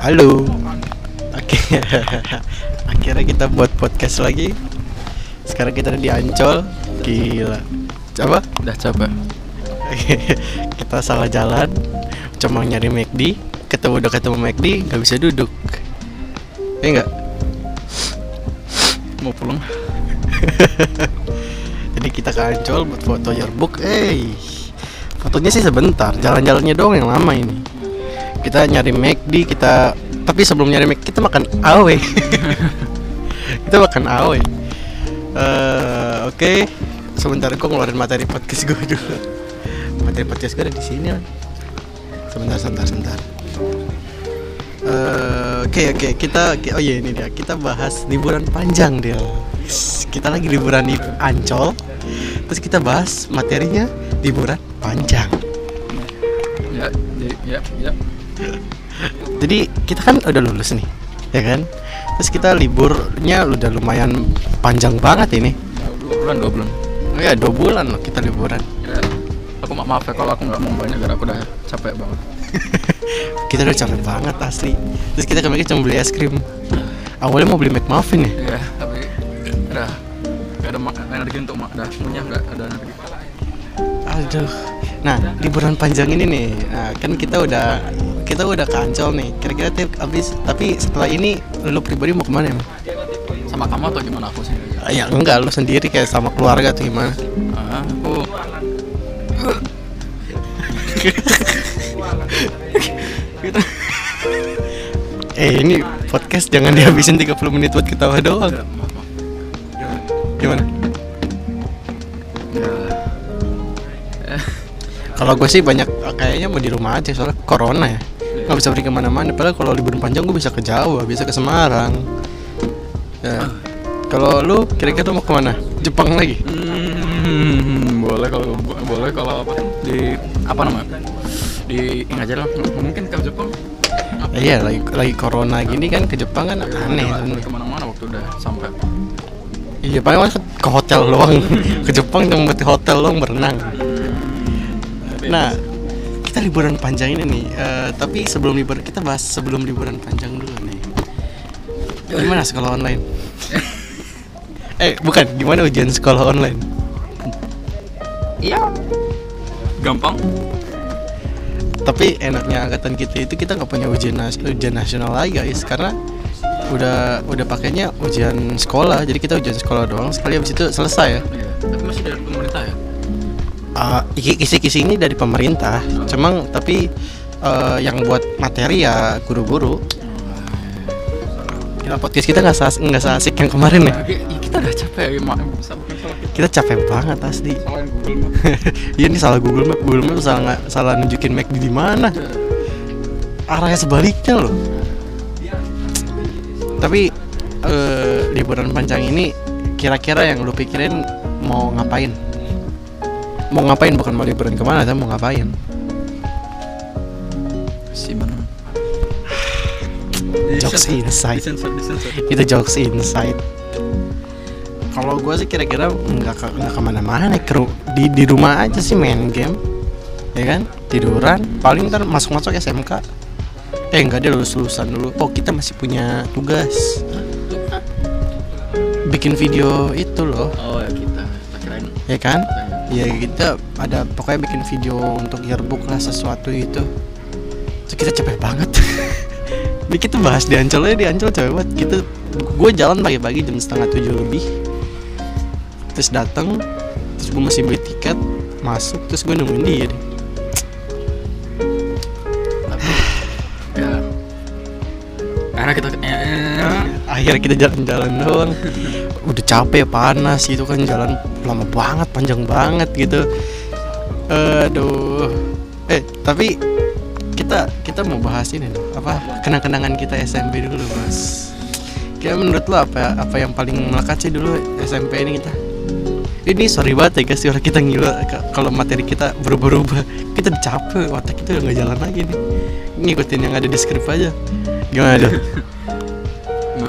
Halo. Oke. Akhirnya kita buat podcast lagi. Sekarang kita di Ancol. Gila. Coba. Udah capek. kita salah jalan. Cuma nyari McD. Ketemu udah ketemu McD, nggak bisa duduk. Ya enggak? Mau pulang? Jadi kita ke Ancol buat foto yearbook. Eh, fotonya sih sebentar. Jalan-jalannya doang yang lama ini. Kita nyari McD, kita tapi sebelum nyari McD kita makan awe. kita makan awe. Eh, oke. Sebentar gue ngeluarin materi podcast gue dulu. Materi podcast gue ada di sini lah. Sebentar, sebentar, sebentar. Eh, Oke oke kita oh iya ini dia kita bahas liburan panjang dia. Kita lagi liburan di Ancol. Terus kita bahas materinya liburan panjang. Ya, jadi ya, ya. Jadi kita kan udah lulus nih, ya kan? Terus kita liburnya udah lumayan panjang banget ini. Dua bulan, dua bulan. Oh ya dua bulan loh kita liburan. Ya, aku ma- maaf ya kalau aku nggak mau banyak gara aku udah capek banget. Kita udah capek banget asli. Terus kita kemarin cuma beli es krim. Awalnya mau beli McMuffin ya. Ya, tapi udah gak ada energi untuk mak dah punya nggak ada energi. Aduh. Nah, liburan panjang ini nih, nah, kan kita udah kita udah kancol nih. Kira-kira tiap habis tapi setelah ini lu pribadi mau ke mana emang? Sama kamu atau gimana aku sih? Ah, Ya enggak, lu sendiri kayak sama keluarga tuh gimana? Ah, aku Eh ini podcast jangan dihabisin 30 menit buat ketawa doang. Gimana? Ya, Kalau gue sih banyak kayaknya mau di rumah aja soalnya corona ya. Nggak bisa pergi ke mana-mana. Padahal kalau liburan panjang gue bisa ke Jawa, bisa ke Semarang. Ya. Kalau lu kira-kira mau ke mana? Jepang lagi? Hmm, boleh kalau boleh kalau apa di apa namanya di ini aja lah mungkin ke Jepang apa Iya lagi lagi corona gini kan ke Jepang kan aneh boleh sebenarnya. ke mana-mana waktu udah sampai Iya paling ke hotel doang ke Jepang cuma buat di hotel doang berenang. Nah kita liburan panjang ini nih. eh, tapi sebelum liburan kita bahas sebelum liburan panjang dulu nih. Gimana sekolah online? eh bukan gimana ujian sekolah online? iya gampang Tapi enaknya angkatan kita itu kita nggak punya ujian nas- ujian nasional lagi guys karena udah udah pakainya ujian sekolah jadi kita ujian sekolah doang sekali habis itu selesai ya iya tapi masih dari pemerintah ya Iki- kisi-kisi ini dari pemerintah. Cemang tapi eh, yang buat materi ya guru-guru. Gila, podcast kita nggak seas- nggak seasik yang kemarin ya? Kita udah capek ya kita. Capek banget asli. Iya ini salah Google Map Google Map salah nggak salah nunjukin Mac di mana? Arahnya sebaliknya loh. Tapi eh, liburan panjang ini kira-kira yang lu pikirin mau ngapain mau ngapain? Bukan mau liburan ke mana tapi mau ngapain? Si mana? Jokes inside. itu jokes inside. Kalau gue sih kira-kira nggak ke, nggak ke mana-mana ke ru- di di rumah aja sih main game. Ya kan? Tiduran. Paling ntar masuk-masuk SMK eh enggak dia lulus lulusan dulu. Oh kita masih punya tugas. Bikin video itu loh. Oh ya kita. Kita ya kan ya kita ada pokoknya bikin video untuk yearbook lah sesuatu itu. Terus kita capek banget. Ini kita bahas di Ancol aja di Ancol capek banget. Kita gue jalan pagi-pagi jam setengah tujuh lebih. Terus datang terus gue masih beli tiket masuk terus gue nungguin dia deh. Ya. Karena kita ya, akhirnya kita jalan-jalan doang. Udah capek panas gitu kan jalan lama banget panjang banget gitu. Aduh. Eh tapi kita kita mau bahas ini apa kenang-kenangan kita SMP dulu mas. Kayak menurut lo apa apa yang paling melekat sih dulu SMP ini kita? Ini sorry banget ya guys suara kita ngilu kalau materi kita berubah-ubah. Kita capek otak kita udah nggak jalan lagi nih. Ngikutin yang ada di skrip aja. Gimana tuh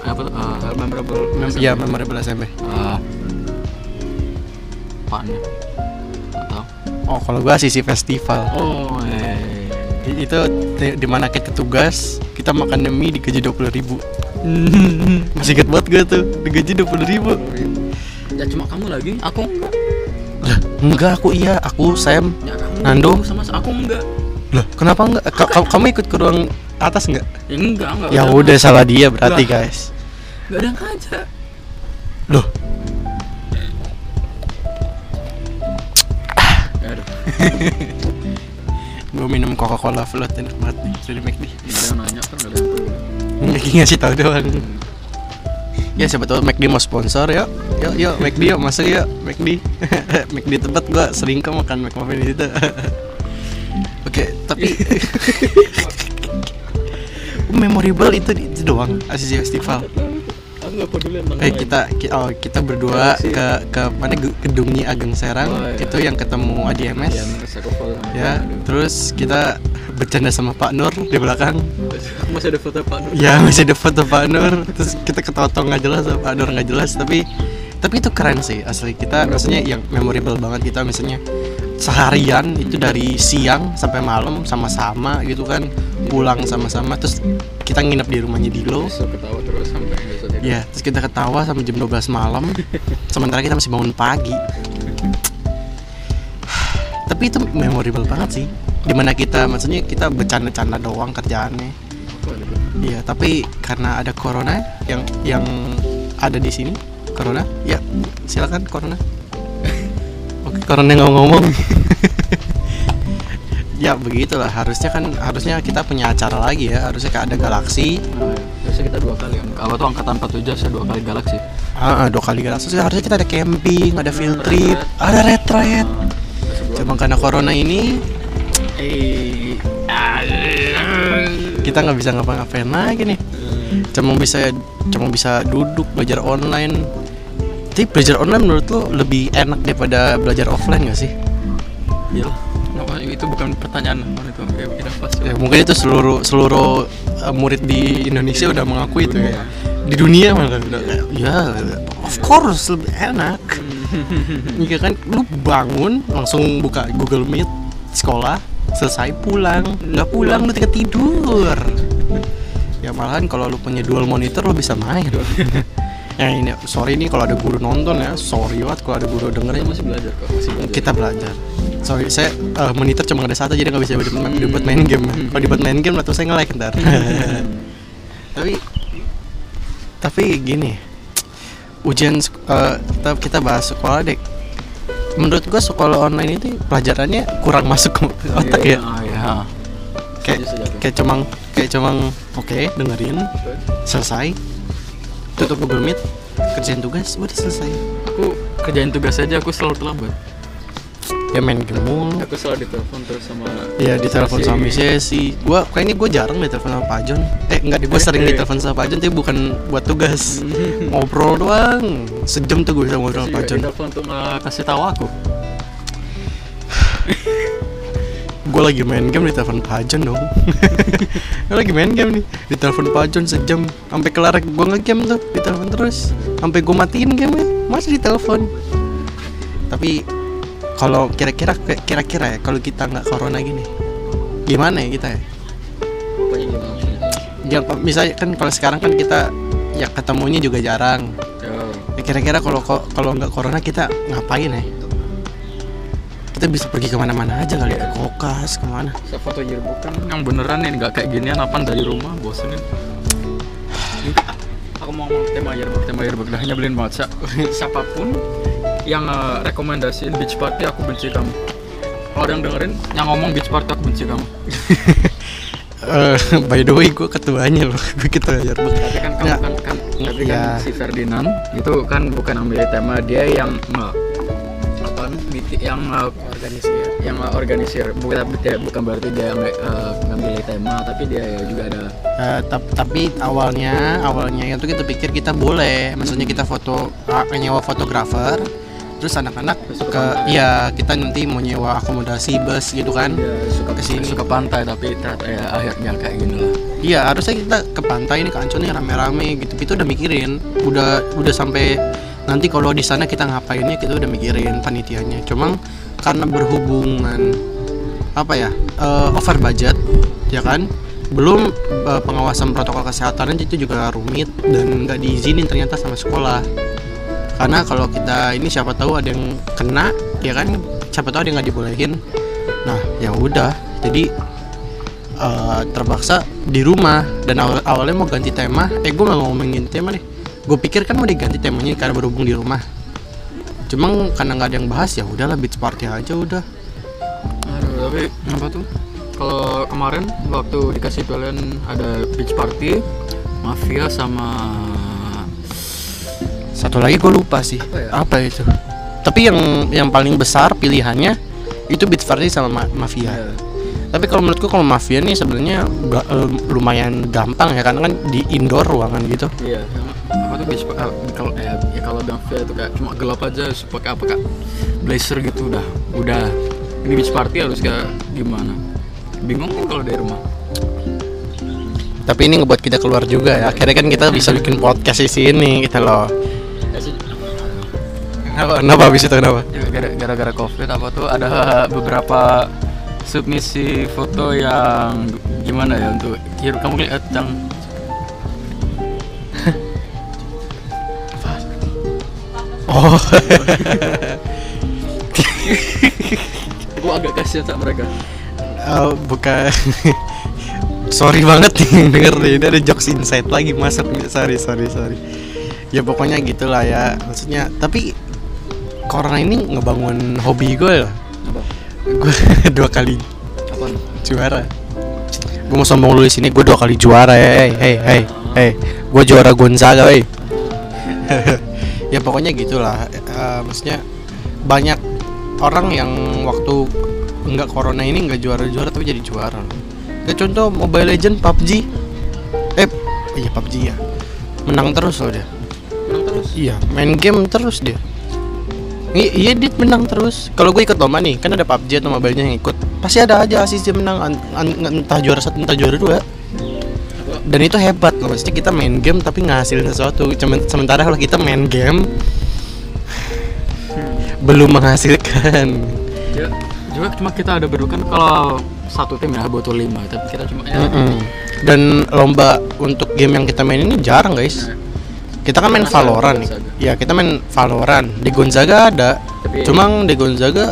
apa tuh uh, memorable Mem ya memorable SMP uh, apaan ya? Atau oh kalau gua sisi festival. Oh eh. I- itu di- di mana kita tugas kita makan mie digaji dua puluh ribu. Masih inget banget gue tuh digaji dua puluh ribu. Ya cuma kamu lagi? Aku enggak. Lah enggak aku iya aku Sam ya kamu Nando? sama aku enggak. Lah kenapa enggak? Ka- kamu ikut ke ruang atas enggak ya enggak enggak. Ya udah. yang salah dia berarti Lah. guys. Enggak ada yang ngajak loh. Gue minum Coca Cola float enak banget nih dari McD enggak ada yang nanya kan enggak ada yang lagi ngasih tahu doang. Ya siapa tahu McD mau sponsor yuk. Yuk yuk McD yuk masuk yuk McD McD tempat gua sering kok makan McMuffin di situ. Oke tapi memorable itu itu doang Azizi Festival. Eh kita ki- oh, kita berdua ke ke mana? Ge- gedung Nyi Ageng Serang. Oh, iya. itu yang ketemu ADMS ya aku follow sama ya terus kita bercanda sama Pak Nur di belakang. Masih ada foto Pak Nur. Ya masih ada foto Pak Nur. Terus kita ketawa-tawa nggak jelas sama Pak Nur nggak jelas. Tapi tapi itu keren sih asli. Kita maksudnya yang memorable banget kita misalnya seharian itu dari siang sampai malam sama-sama gitu kan. Pulang sama-sama terus kita nginep di rumahnya Dilo. Ketawa terus sampai ya terus kita ketawa sampai jam 12 malam. Sementara kita masih bangun pagi. Tapi itu memorable banget sih. Di mana kita maksudnya kita bercanda-canda doang kerjaannya. Iya, tapi karena ada corona yang yang ada di sini, corona, ya silakan corona. Oke, corona nggak ngomong. ya begitulah, harusnya kan harusnya kita punya acara lagi ya, harusnya kayak ada galaksi, Nah, biasanya kita dua kali. Kan kalau tuh angkatan 47 saya dua kali galaksi. Ah, ah, dua kali galaksi, harusnya kita ada camping, ada field trip, ada retreat. Cuma karena corona ini kita nggak bisa ngapa-ngapain lagi nih. cuma bisa cuma bisa duduk belajar online. Tapi belajar online menurut lo lebih enak daripada belajar offline gak sih? Iya itu bukan pertanyaan itu. Ya, mungkin itu seluruh seluruh uh, murid di Indonesia udah mengakui itu ya. Di dunia malah udah kayak, ya of course lebih enak. Iya kan lu bangun langsung buka Google Meet sekolah selesai pulang. Nggak pulang lu tinggal tidur. Ya malahan kalau lu punya dual monitor lu bisa main. Ya ini sorry nih kalau ada guru nonton ya. Sorry banget kalau ada guru dengerin. Masih belajar kok masih belajar. Kita belajar sorry saya eh, monitor cuma ada satu jadi nggak bisa dibuat, dibuat main game. Kalau dibuat main game atau saya nge-like ntar. Tapi tapi gini ujian eh, kita kita bahas sekolah deh menurut gua sekolah online itu pelajarannya kurang masuk ke otak ya. Ah, ya kayak Setuju, setuju. kayak cuma kayak cuma oke dengerin selesai. Tutup Google Meet kerjain tugas udah selesai. Aku kerjain tugas aja aku selalu terlambat ya main game mulu aku selalu ditelepon terus sama Iya ditelepon sama Miss Yesi. Gua kayaknya gue jarang ditelepon sama Pak Jon. Eh enggak, gue sering ditelepon sama Pak Jon tapi bukan buat tugas. Ngobrol doang. Sejam tuh gue bisa ngobrol sama Pak Jon. ditelepon untuk uh, kasih tahu aku Gue lagi main game ditelepon Pak Jon dong. Gue lagi main game nih. Ditelepon Pak Jon sejam sampai kelar gue ngegame tuh ditelepon terus. Sampai gue matiin game masih ditelepon. Tapi kalau kira-kira kira-kira ya kalau kita nggak corona gini gimana ya kita ya? ya misalnya kan kalau sekarang kan kita ya ketemunya juga jarang. Ya ya kira-kira kalau kalau nggak corona kita ngapain ya? Kita bisa pergi ke mana-mana aja kali ya kokas ke mana. Saya foto kan? Yang beneran nih nggak kayak ginian apaan dari rumah bosenin aku mau ngomong tema yearbook tema yearbook dah nyebelin banget Sa- siapa pun yang uh, rekomendasiin beach party aku benci kamu. Kalau ada yang dengerin yang ngomong beach party aku benci kamu. Eh, by the way gue ketuanya loh. Gue ketua yearbook tapi kan kamu Ya. kan, kan tapi Ya. kan si Ferdinand itu kan bukan ambil tema dia yang nge apa yang uh, organisasi yang uh, organisir. Bukan dia, bukan berarti dia yang uh, ngambil tema tapi dia ya juga ada Eh, tap- tapi awalnya awalnya itu kita pikir kita boleh. Maksudnya kita foto ah, nyewa fotografer terus anak-anak ke iya kita nanti mau nyewa akomodasi bus gitu kan dia suka Ke sini. suka pantai tapi ternyata ya akhirnya kayak gini lah Iya harusnya kita ke pantai ini ke Ancol nih rame-rame gitu. Kita udah mikirin, udah udah sampai nanti kalau di sana kita ngapainnya kita udah mikirin panitianya. Cuma karena berhubungan apa ya eh, over budget ya kan belum eh, pengawasan protokol kesehatan itu juga rumit dan nggak diizinin ternyata sama sekolah karena kalau kita ini siapa tahu ada yang kena ya kan? Siapa tahu ada yang nggak dibolehin. Nah ya udah. Jadi eh, terpaksa di rumah. Dan awal awalnya mau ganti tema. Eh gue nggak ngomongin tema deh gue pikir kan mau diganti temanya karena berhubung di rumah. Cuma karena nggak ada yang bahas ya udahlah beach party aja udah. Aduh, tapi apa tuh? Kalau kemarin waktu dikasih pilihan ada beach party, mafia sama satu lagi gue lupa sih. Apa ya? apa itu? Tapi yang yang paling besar pilihannya itu beach party sama ma- mafia. Ya, tapi kalau menurutku kalau mafia nih sebenarnya eh, lumayan gampang ya karena kan di indoor ruangan gitu. Iya. Yang apa tuh beach party kalau eh, ya kalau mafia itu kayak cuma gelap aja pakai apa kak blazer gitu udah udah. Ini beach party harus kayak gimana? Bingung kan kalau dari rumah. Tapi ini ngebuat kita keluar juga ya. Akhirnya kan kita bisa bikin podcast di sini gitu loh kenapa? Kenapa habis itu kenapa? Ya, gara- gara-gara covid apa tuh ada beberapa submisi foto yang gimana ya untuk Hiro kamu lihat yang oh. Gua agak kasihan sama mereka. Oh, bukan. Sorry banget nih denger nih. Ini ada jokes inside lagi masuk sorry sorry sorry. Ya pokoknya gitulah ya. Maksudnya tapi corona ini ngebangun hobi gue loh. Apa gue dua kali apa juara. Gue mau sombong dulu di sini gue dua kali juara ya hey hey hey hey gue juara Gonzaga hey ya pokoknya gitulah. Eh, maksudnya banyak orang yang waktu nggak corona ini nggak juara juara tapi jadi juara. Kayak contoh Mobile Legend PUBG eh iya PUBG ya. Menang terus loh dia. Menang terus? Iya main game terus dia I- iya dia menang terus. Kalau gue ikut lomba nih kan ada PUBG atau mobilenya yang ikut. Pasti ada aja asisi menang. An- an- entah juara satu entah juara dua. Dan itu hebat. Loh maksudnya kita main game tapi ngasilin sesuatu. Sementara kalau kita main game belum menghasilkan. Ya juga cuma kita ada berdua kan kalau satu tim ya butuh lima. Tapi kita cuma ya Mm-mm. dan lomba untuk game yang kita main ini jarang guys kita kan main Gonzaga, Valorant nih. Gonzaga. ya kita main Valorant. Di Gonzaga ada. Tapi- cuma di Gonzaga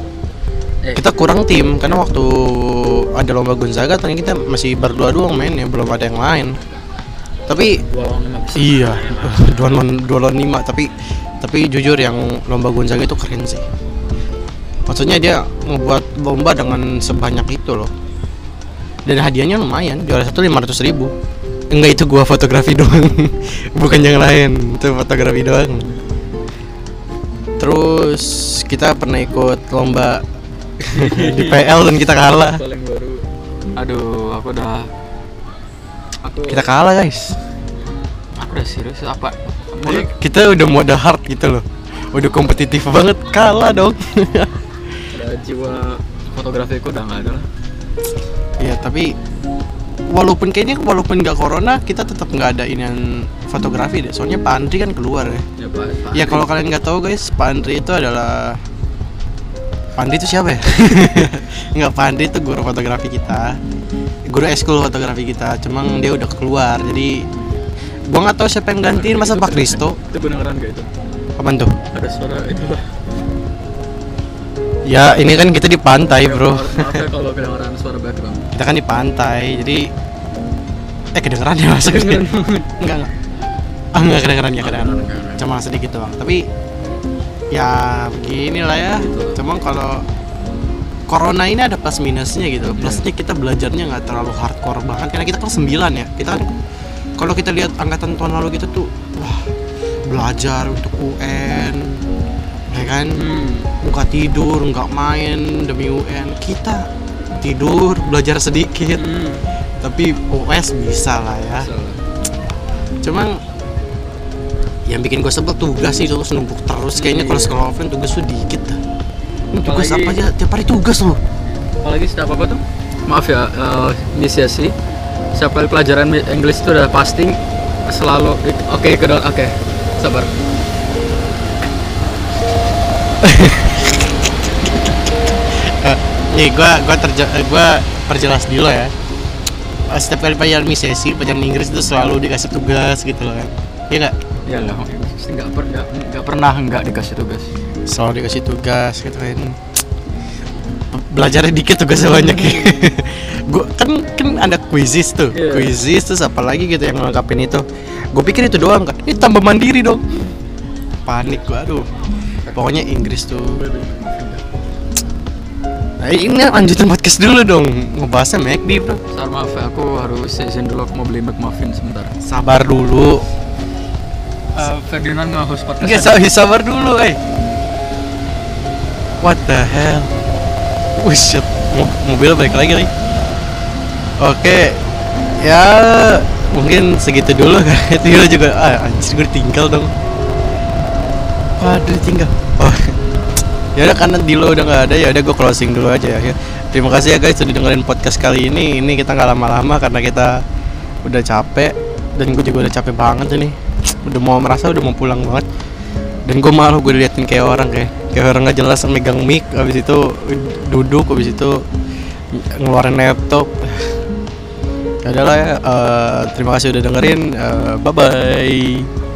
eh, kita kurang tim. Karena waktu ada lomba Gonzaga ternyata kita masih berdua doang main ya belum ada yang lain. Tapi iya dua lawan dua lawan lima. Tapi tapi jujur yang lomba Gonzaga itu keren sih. Maksudnya dia ngebuat lomba dengan sebanyak itu loh. Dan hadiahnya lumayan juara satu lima ratus ribu enggak itu gua fotografi doang. Bukan yang lain itu fotografi doang. Terus kita pernah ikut lomba di PL dan kita kalah. Paling baru. Aduh aku udah aku kita kalah guys. Aku udah serius apa? Mulai kita udah mode hard gitu loh. Udah kompetitif banget kalah dong. Jiwa fotografiku udah nggak ada lah. Iya tapi walaupun kayaknya walaupun nggak corona kita tetap nggak ada inian fotografi deh. Soalnya Pak Andri kan keluar ya. Ya pak. Pak ya kalau kalian nggak tahu guys Pak Andri itu adalah Pak Andri itu siapa ya? Nggak Pak Andri itu guru fotografi kita. Guru eskul fotografi kita cuma dia udah keluar. Jadi gua nggak tahu siapa yang gantiin. Masa Pak Kristo itu beneran gak itu? Kapan tuh? Ada suara itu ya ini kan kita di pantai bro. Maaf ya kalau kedengeran suara background. Kita kan di pantai jadi eh kedengeran ya Kedengeran. Enggak enggak. Ah enggak kedengeran ya kedengeran. Cuma sedikit doang. Tapi ya beginilah ya. Cuma kalau corona ini ada plus minusnya gitu. Plusnya kita belajarnya nggak terlalu hardcore banget. Karena kita kelas 9 ya. Kita kan kalau kita lihat angkatan tahun lalu gitu tuh wah belajar untuk UN ya kan? Hmm. nggak tidur nggak main demi UN kita tidur belajar sedikit. Hmm. tapi US bisa lah ya. Salah. cuma yang bikin gue sebel tugas sih terus numpuk terus. Kayaknya kalau sekolah offline tugas tuh dikit dah. Ini tugas Apalagi- apa aja? Tiap hari tugas loh. Apalagi setiap apa tuh? Maaf ya eh Miss setiap kali pelajaran English itu udah pasti selalu oke kedua oke. Sabar nih gua gua terja eh, gua perjelas dulu ya. Eh, setiap kali pelajaran sesi pelajaran Inggris itu selalu dikasih tugas gitu loh kan. Iya nggak? Ya lah. Nggak per, nggak nggak pernah nggak dikasih tugas. Selalu dikasih tugas gitu kan. Belajarnya dikit tugasnya banyak. Ya gua kan kan ada quizzes tuh. Iya. quizzes terus apa lagi gitu yang ngelengkapin itu. Gue pikir itu doang kan ini tambah mandiri dong. Panik gua aduh pokoknya Inggris tuh nah, ini lanjutin podcast dulu dong ngebahasnya McD bro Sar maaf ya, aku harus izin dulu aku mau beli McMuffin sebentar sabar dulu uh, Ferdinand nge-host podcast Enggak, sabar, sabar dulu, eh. What the hell? Wih, shit. Mo- mobil balik lagi lagi. Oke, ya mungkin segitu dulu kan. Itu juga, ah, anjir gue ditinggal dong. Waduh, ditinggal. Oh, ya udah karena Dilo udah nggak ada ya udah gue closing dulu aja ya. Terima kasih ya guys sudah dengerin podcast kali ini. Ini kita nggak lama-lama karena kita udah capek dan gue juga udah capek banget ini. Udah mau merasa udah mau pulang banget. Dan gue malu gue diliatin kayak orang kayak kayak orang nggak jelas megang mic habis itu duduk habis itu ngeluarin laptop. Udahlah ya. eh, terima kasih udah dengerin. bye bye.